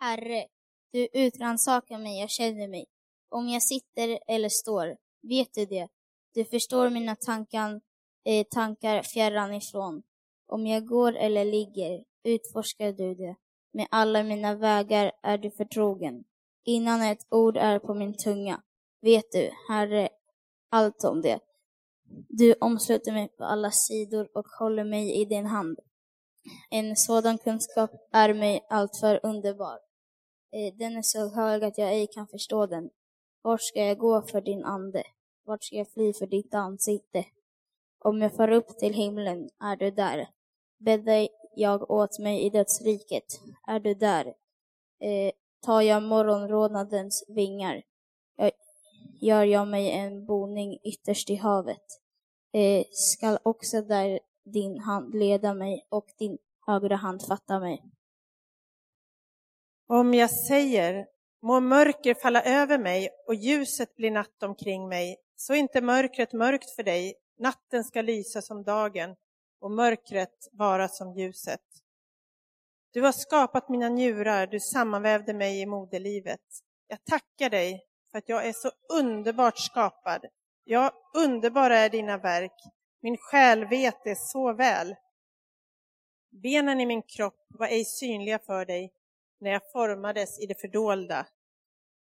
Herre, du utransakar mig och känner mig. Om jag sitter eller står, vet du det. Du förstår mina tankar, eh, tankar fjärran ifrån. Om jag går eller ligger, utforskar du det. Med alla mina vägar är du förtrogen. Innan ett ord är på min tunga, vet du, Herre, allt om det. Du omsluter mig på alla sidor och håller mig i din hand. En sådan kunskap är mig alltför underbar. Eh, den är så hög att jag ej kan förstå den. Vart ska jag gå för din ande? Vart ska jag fly för ditt ansikte? Om jag far upp till himlen, är du där. Bäddar jag åt mig i dödsriket, är du där. Eh, tar jag morgonrodnadens vingar, jag, gör jag mig en boning ytterst i havet. Eh, skall också där din hand leda mig och din högra hand fatta mig. Om jag säger, må mörker falla över mig och ljuset bli natt omkring mig, så är inte mörkret mörkt för dig, natten ska lysa som dagen och mörkret vara som ljuset. Du har skapat mina njurar, du sammanvävde mig i moderlivet. Jag tackar dig för att jag är så underbart skapad. Ja, underbara är dina verk. Min själ vet det så väl. Benen i min kropp var ej synliga för dig när jag formades i det fördolda,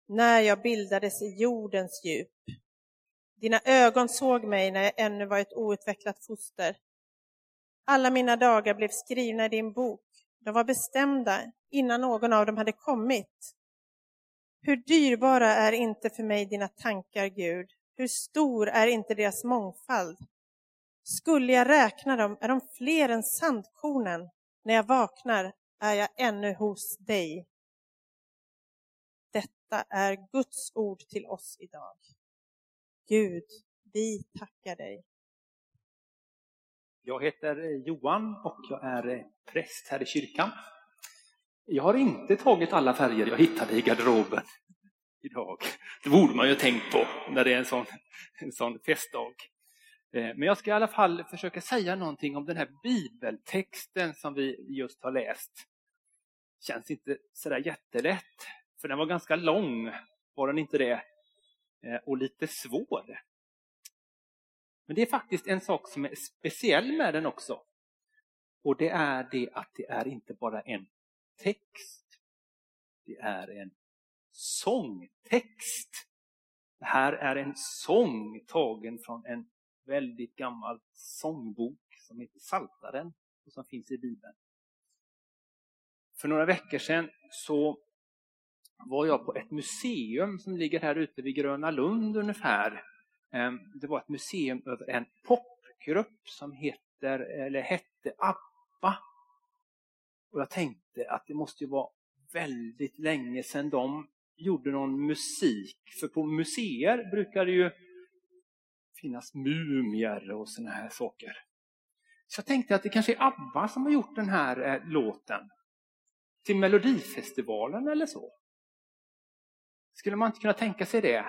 när jag bildades i jordens djup. Dina ögon såg mig när jag ännu var ett outvecklat foster. Alla mina dagar blev skrivna i din bok. De var bestämda innan någon av dem hade kommit. Hur dyrbara är inte för mig dina tankar, Gud? Hur stor är inte deras mångfald? Skulle jag räkna dem är de fler än sandkornen. När jag vaknar är jag ännu hos dig. Detta är Guds ord till oss idag. Gud, vi tackar dig. Jag heter Johan och jag är präst här i kyrkan. Jag har inte tagit alla färger jag hittade i garderoben idag. Det borde man ju tänkt på när det är en sån, en sån festdag. Eh, men jag ska i alla fall försöka säga någonting om den här bibeltexten som vi just har läst. Känns inte sådär jättelätt, för den var ganska lång, var den inte det? Eh, och lite svår. Men det är faktiskt en sak som är speciell med den också. Och det är det att det är inte bara en text. Det är en sångtext. Det här är en sång tagen från en väldigt gammal sångbok som heter Saltaren och som finns i Bibeln. För några veckor sedan så var jag på ett museum som ligger här ute vid Gröna Lund ungefär. Ehm, det var ett museum över en popgrupp som heter, eller hette ABBA. Och jag tänkte att det måste ju vara väldigt länge sedan de gjorde någon musik. För på museer brukar det ju finnas mumier och såna här saker. Så jag tänkte att det kanske är ABBA som har gjort den här eh, låten. Till Melodifestivalen eller så. Skulle man inte kunna tänka sig det?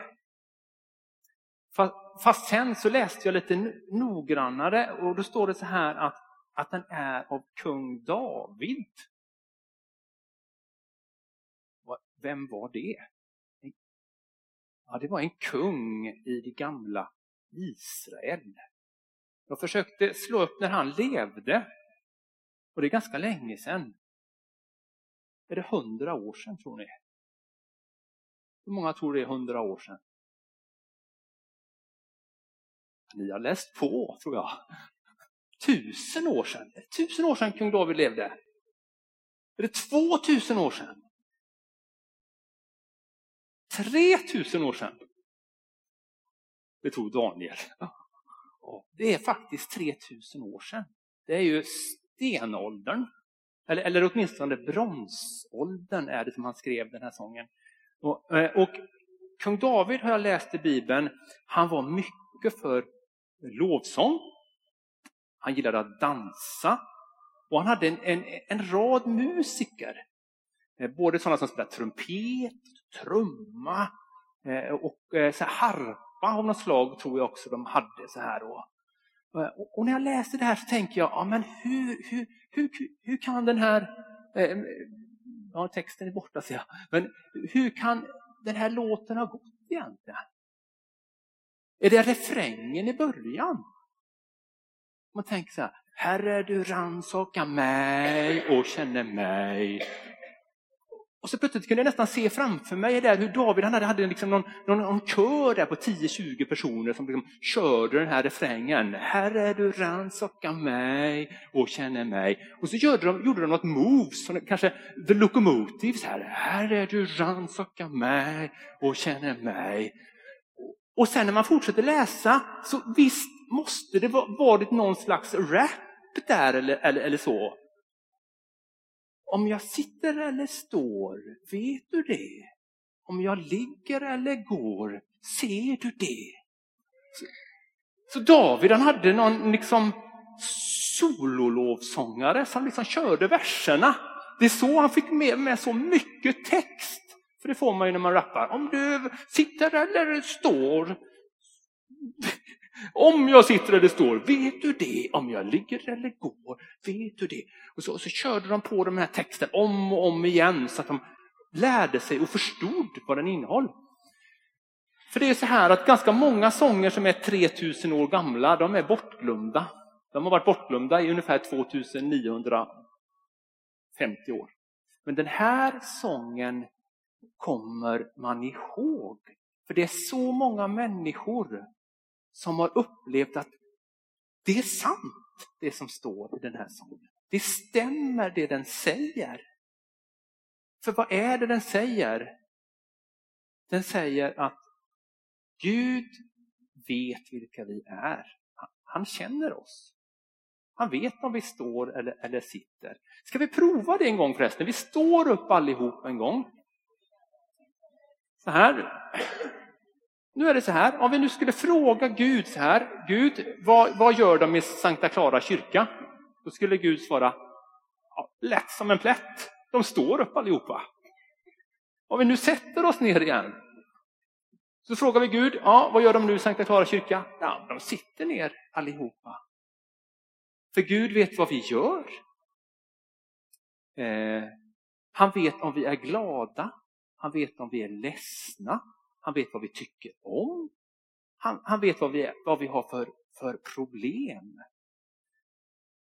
Fast sen så läste jag lite noggrannare och då står det så här att, att den är av kung David. Vem var det? Ja, det var en kung i det gamla Israel. Jag försökte slå upp när han levde. Och det är ganska länge sedan. Är det hundra år sedan tror ni? Hur många tror det är hundra år sedan? Ni har läst på, tror jag. Tusen år sedan. Tusen år sedan kung David levde. Är det två tusen år sedan? 3000 år sedan. Det tog Daniel. Det är faktiskt 3000 år sedan. Det är ju stenåldern. Eller, eller åtminstone bronsåldern är det som han skrev den här sången. Och, eh, och kung David har jag läst i Bibeln, han var mycket för lovsång. Han gillade att dansa. Och han hade en, en, en rad musiker. Eh, både sådana som spelade trumpet, trumma eh, och så harpa av något slag tror jag också de hade. så här då. Och när jag läser det här så tänker jag, ja, men hur, hur, hur, hur kan den här eh, ja, texten är borta ser jag. Men hur kan den här låten ha gått egentligen? Är det refrängen i början? Man tänker så här, Herre du rannsaka mig och känner mig. Och så plötsligt kunde jag nästan se framför mig där hur David han hade, hade liksom någon, någon, någon kör där på 10-20 personer som liksom körde den här refrängen. Herre du rannsaka mig och känner mig. Och så gjorde de, gjorde de något moves, kanske the locomotives här. Herre du rannsaka mig och känner mig. Och sen när man fortsätter läsa så visst måste det varit någon slags rap där eller, eller, eller så. Om jag sitter eller står, vet du det? Om jag ligger eller går, ser du det? Så, så David han hade någon liksom sololovsångare som liksom körde verserna. Det är så han fick med, med så mycket text. För det får man ju när man rappar. Om du sitter eller står. Om jag sitter eller står, vet du det? Om jag ligger eller går, vet du det? Och så, och så körde de på den här texten om och om igen så att de lärde sig och förstod vad den innehöll. För det är så här att ganska många sånger som är 3000 år gamla, de är bortglömda. De har varit bortglömda i ungefär 2950 år. Men den här sången kommer man ihåg. För det är så många människor som har upplevt att det är sant det som står i den här sången. Det stämmer det den säger. För vad är det den säger? Den säger att Gud vet vilka vi är. Han känner oss. Han vet om vi står eller, eller sitter. Ska vi prova det en gång förresten? Vi står upp allihop en gång. Så här. Nu är det så här, om vi nu skulle fråga Gud så här, Gud, vad, vad gör de i Sankta Clara kyrka? Då skulle Gud svara, ja, lätt som en plätt, de står upp allihopa. Om vi nu sätter oss ner igen, så frågar vi Gud, ja, vad gör de nu i Sankta Clara kyrka? Ja, de sitter ner allihopa. För Gud vet vad vi gör. Eh, han vet om vi är glada, han vet om vi är ledsna, han vet vad vi tycker om. Han, han vet vad vi, vad vi har för, för problem.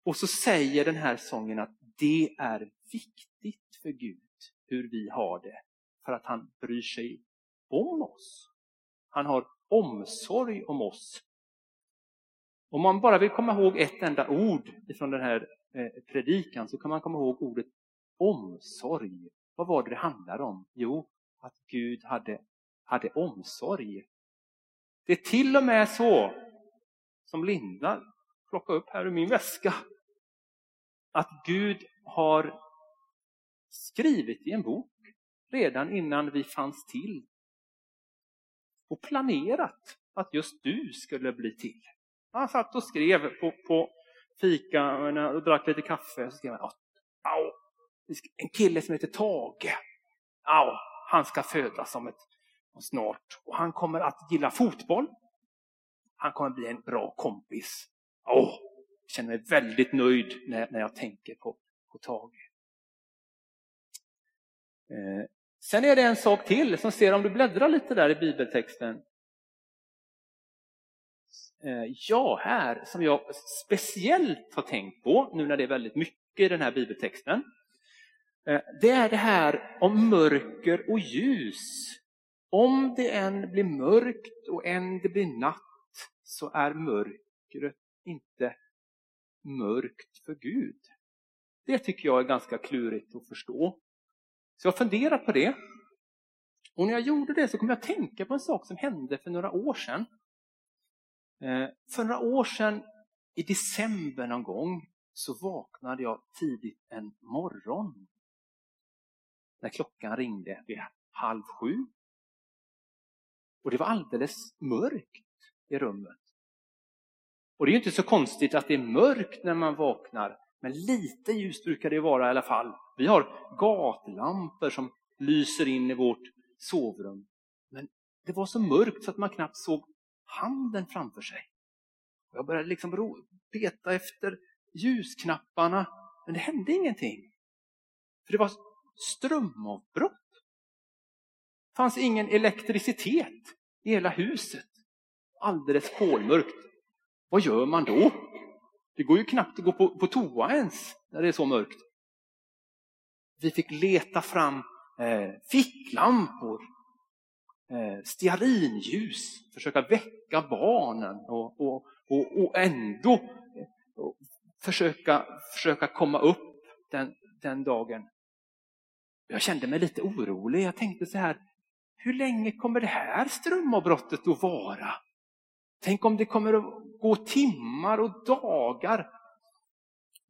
Och så säger den här sången att det är viktigt för Gud hur vi har det. För att han bryr sig om oss. Han har omsorg om oss. Om man bara vill komma ihåg ett enda ord från den här eh, predikan så kan man komma ihåg ordet omsorg. Vad var det det handlade om? Jo, att Gud hade hade omsorg. Det är till och med så, som Linda plockade upp här ur min väska, att Gud har skrivit i en bok redan innan vi fanns till och planerat att just du skulle bli till. Han satt och skrev på, på fika och drack lite kaffe. Och så skrev han, en kille som heter Tage. Au, han ska födas som ett snart. Och han kommer att gilla fotboll. Han kommer att bli en bra kompis. Åh, jag känner mig väldigt nöjd när, när jag tänker på, på Tage. Eh, sen är det en sak till som ser om du bläddrar lite där i bibeltexten. Eh, ja, här som jag speciellt har tänkt på nu när det är väldigt mycket i den här bibeltexten. Eh, det är det här om mörker och ljus. Om det än blir mörkt och än det blir natt så är mörkret inte mörkt för Gud. Det tycker jag är ganska klurigt att förstå. Så jag har funderat på det. Och när jag gjorde det så kom jag att tänka på en sak som hände för några år sedan. Eh, för några år sedan i december någon gång så vaknade jag tidigt en morgon. När klockan ringde vid halv sju och det var alldeles mörkt i rummet. Och det är ju inte så konstigt att det är mörkt när man vaknar, men lite ljus brukar det vara i alla fall. Vi har gatlampor som lyser in i vårt sovrum. Men det var så mörkt så att man knappt såg handen framför sig. Jag började liksom peta efter ljusknapparna, men det hände ingenting. För det var strömavbrott. Det fanns ingen elektricitet i hela huset. Alldeles kolmörkt. Vad gör man då? Det går ju knappt att gå på, på toa ens när det är så mörkt. Vi fick leta fram eh, ficklampor, eh, stearinljus, försöka väcka barnen och, och, och, och ändå eh, och försöka, försöka komma upp den, den dagen. Jag kände mig lite orolig. Jag tänkte så här, hur länge kommer det här strömavbrottet att vara? Tänk om det kommer att gå timmar och dagar.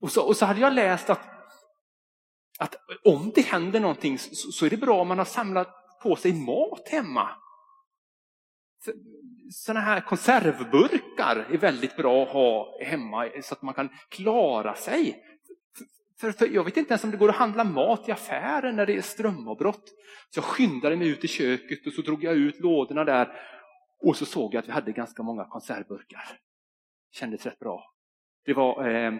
Och så, och så hade jag läst att, att om det händer någonting så, så är det bra om man har samlat på sig mat hemma. Sådana här konservburkar är väldigt bra att ha hemma så att man kan klara sig. För, för, jag vet inte ens om det går att handla mat i affären när det är strömavbrott. Så jag skyndade mig ut i köket och så drog jag ut lådorna där och så såg jag att vi hade ganska många konservburkar. Kändes rätt bra. Det var eh,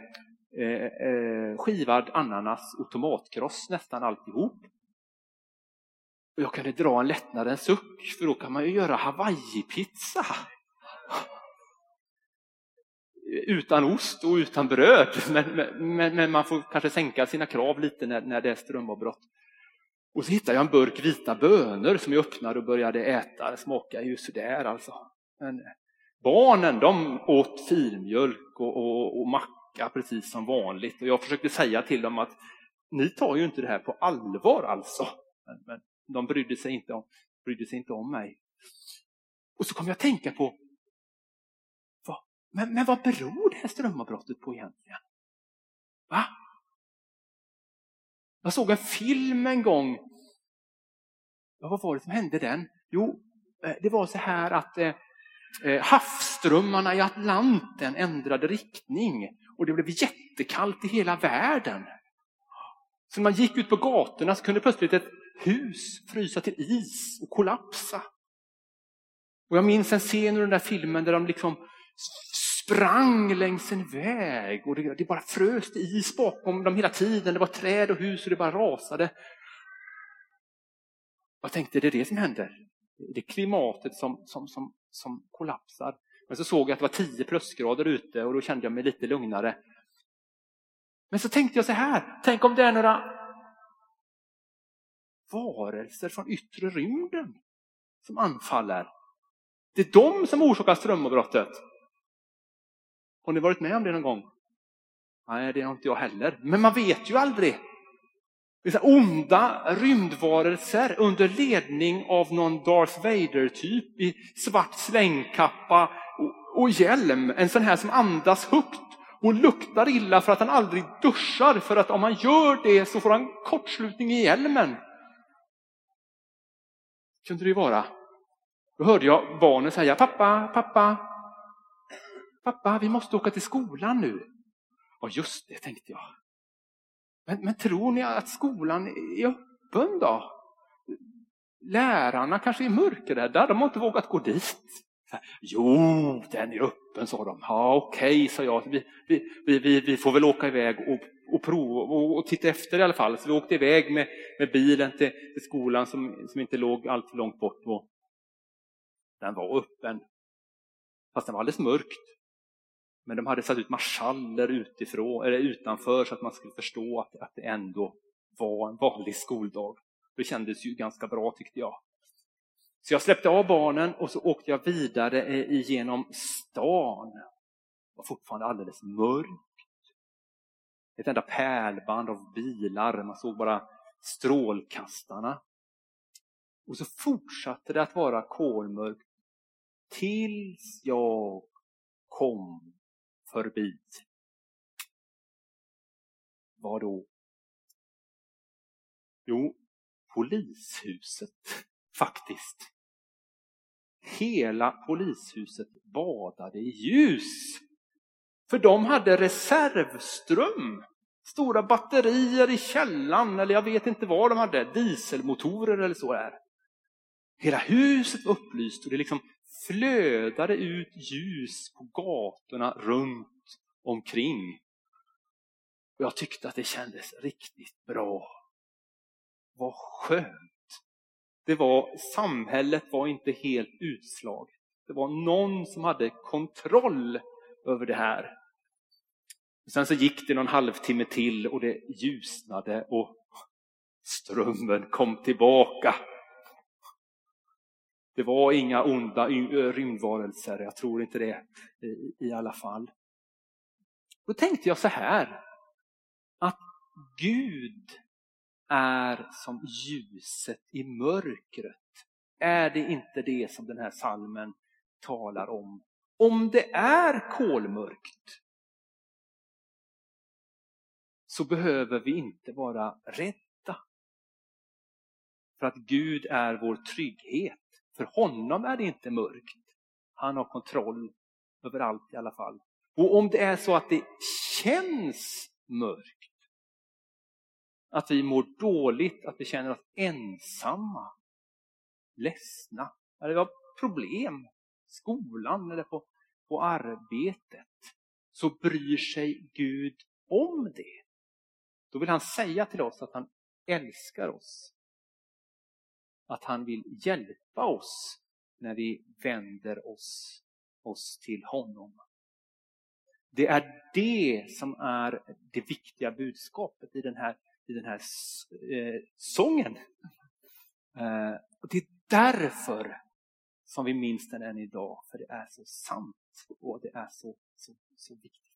eh, eh skivad ananas och tomatkross nästan alltihop. Och jag kunde dra en lättnadens suck för då kan man ju göra hawaii-pizza. Utan ost och utan bröd, men, men, men, man får kanske sänka sina krav lite när, när det är strömavbrott. Och så hittade jag en burk vita bönor som jag öppnade och började äta. Det smakade ju sådär alltså. Men eh, barnen de åt filmjölk och, och, och macka precis som vanligt. Och jag försökte säga till dem att ni tar ju inte det här på allvar alltså. Men, men de brydde sig, inte om, brydde sig inte om mig. Och så kom jag att tänka på, men, men vad beror det här strömavbrottet på egentligen? Va? Jag såg en film en gång. Ja, vad var det som hände den? Jo, eh, det var så här att eh, eh, havsströmmarna i Atlanten ändrade riktning och det blev jättekallt i hela världen. Så när man gick ut på gatorna så kunde plötsligt ett hus frysa till is och kollapsa. Och jag minns en scen ur den där filmen där de liksom sprang längs en väg och det, det bara frös is bakom dem hela tiden. Det var träd och hus och det bara rasade. Jag tänkte, det är det som händer. Det är klimatet som, som, som, som kollapsar. Men så såg jag att det var 10 plusgrader ute och då kände jag mig lite lugnare. Men så tänkte jag så här, tänk om det är några varelser från yttre rymden som anfaller. Det är de som orsakar strömavbrottet. Har ni varit med om det någon gång? Nej, det har inte jag heller. Men man vet ju aldrig. Det är onda rymdvarelser under ledning av någon Darth Vader-typ i svart slängkappa och hjälm. En sån här som andas högt och luktar illa för att han aldrig duschar. För att om han gör det så får han kortslutning i hjälmen. Kunde det ju vara. Då hörde jag barnen säga pappa, pappa, Pappa, vi måste åka till skolan nu. Ja, just det, tänkte jag. Men, men tror ni att skolan är öppen då? Lärarna kanske är mörkrädda, de har inte vågat gå dit. Jo, den är öppen, sa de. Ja, okej, okay, sa jag. Vi, vi, vi, vi får väl åka iväg och, och prova och, och, titta efter i alla fall. Så vi åkte iväg med, med bilen till, till skolan som, som inte låg alltför långt bort. Och den var öppen, fast den var alldeles mörkt. Men de hade satt ut marschaller utifrån, eller utanför så att man skulle förstå att, att det ändå var en vanlig skoldag. Det kändes ju ganska bra tyckte jag. Så jag släppte av barnen och så åkte jag vidare eh, genom stan. Det var fortfarande alldeles mörkt. Ett enda pärlband av bilar, man såg bara strålkastarna. Och så fortsatte det att vara kolmörkt tills jag kom förbi. Vad då? Jo, polishuset faktiskt. Hela polishuset badade i ljus. För de hade reservström. Stora batterier i källan eller jag vet inte vad de hade, dieselmotorer eller så är. Hela huset var upplyst och det liksom flödade ut ljus på gatorna runt omkring. Och jag tyckte att det kändes riktigt bra. Vad skönt. Det var, samhället var inte helt utslaget. Det var någon som hade kontroll över det här. Sen så gick det någon halvtimme till och det ljusnade och strömmen kom tillbaka. Det var inga onda eh, rymdvarelser, jag tror inte det i alla fall. Då tänkte jag så här, att Gud är som ljuset i mörkret. Är det inte det som den här salmen talar om? Om det är kolmörkt så behöver vi inte vara rädda. För att Gud är vår trygghet. För honom är det inte mörkt. Han har kontroll över allt i alla fall. Och om det är så att det känns mörkt, att vi mår dåligt, att vi känner oss ensamma, ledsna, eller vi har problem i skolan eller på, på arbetet, så bryr sig Gud om det. Då vill han säga till oss att han älskar oss. Att han vill hjälpa oss när vi vänder oss, oss till honom. Det är det som är det viktiga budskapet i den här, i den här eh, sången. Eh, och det är därför som vi minns den än idag, för det är så sant och det är så, så, så viktigt.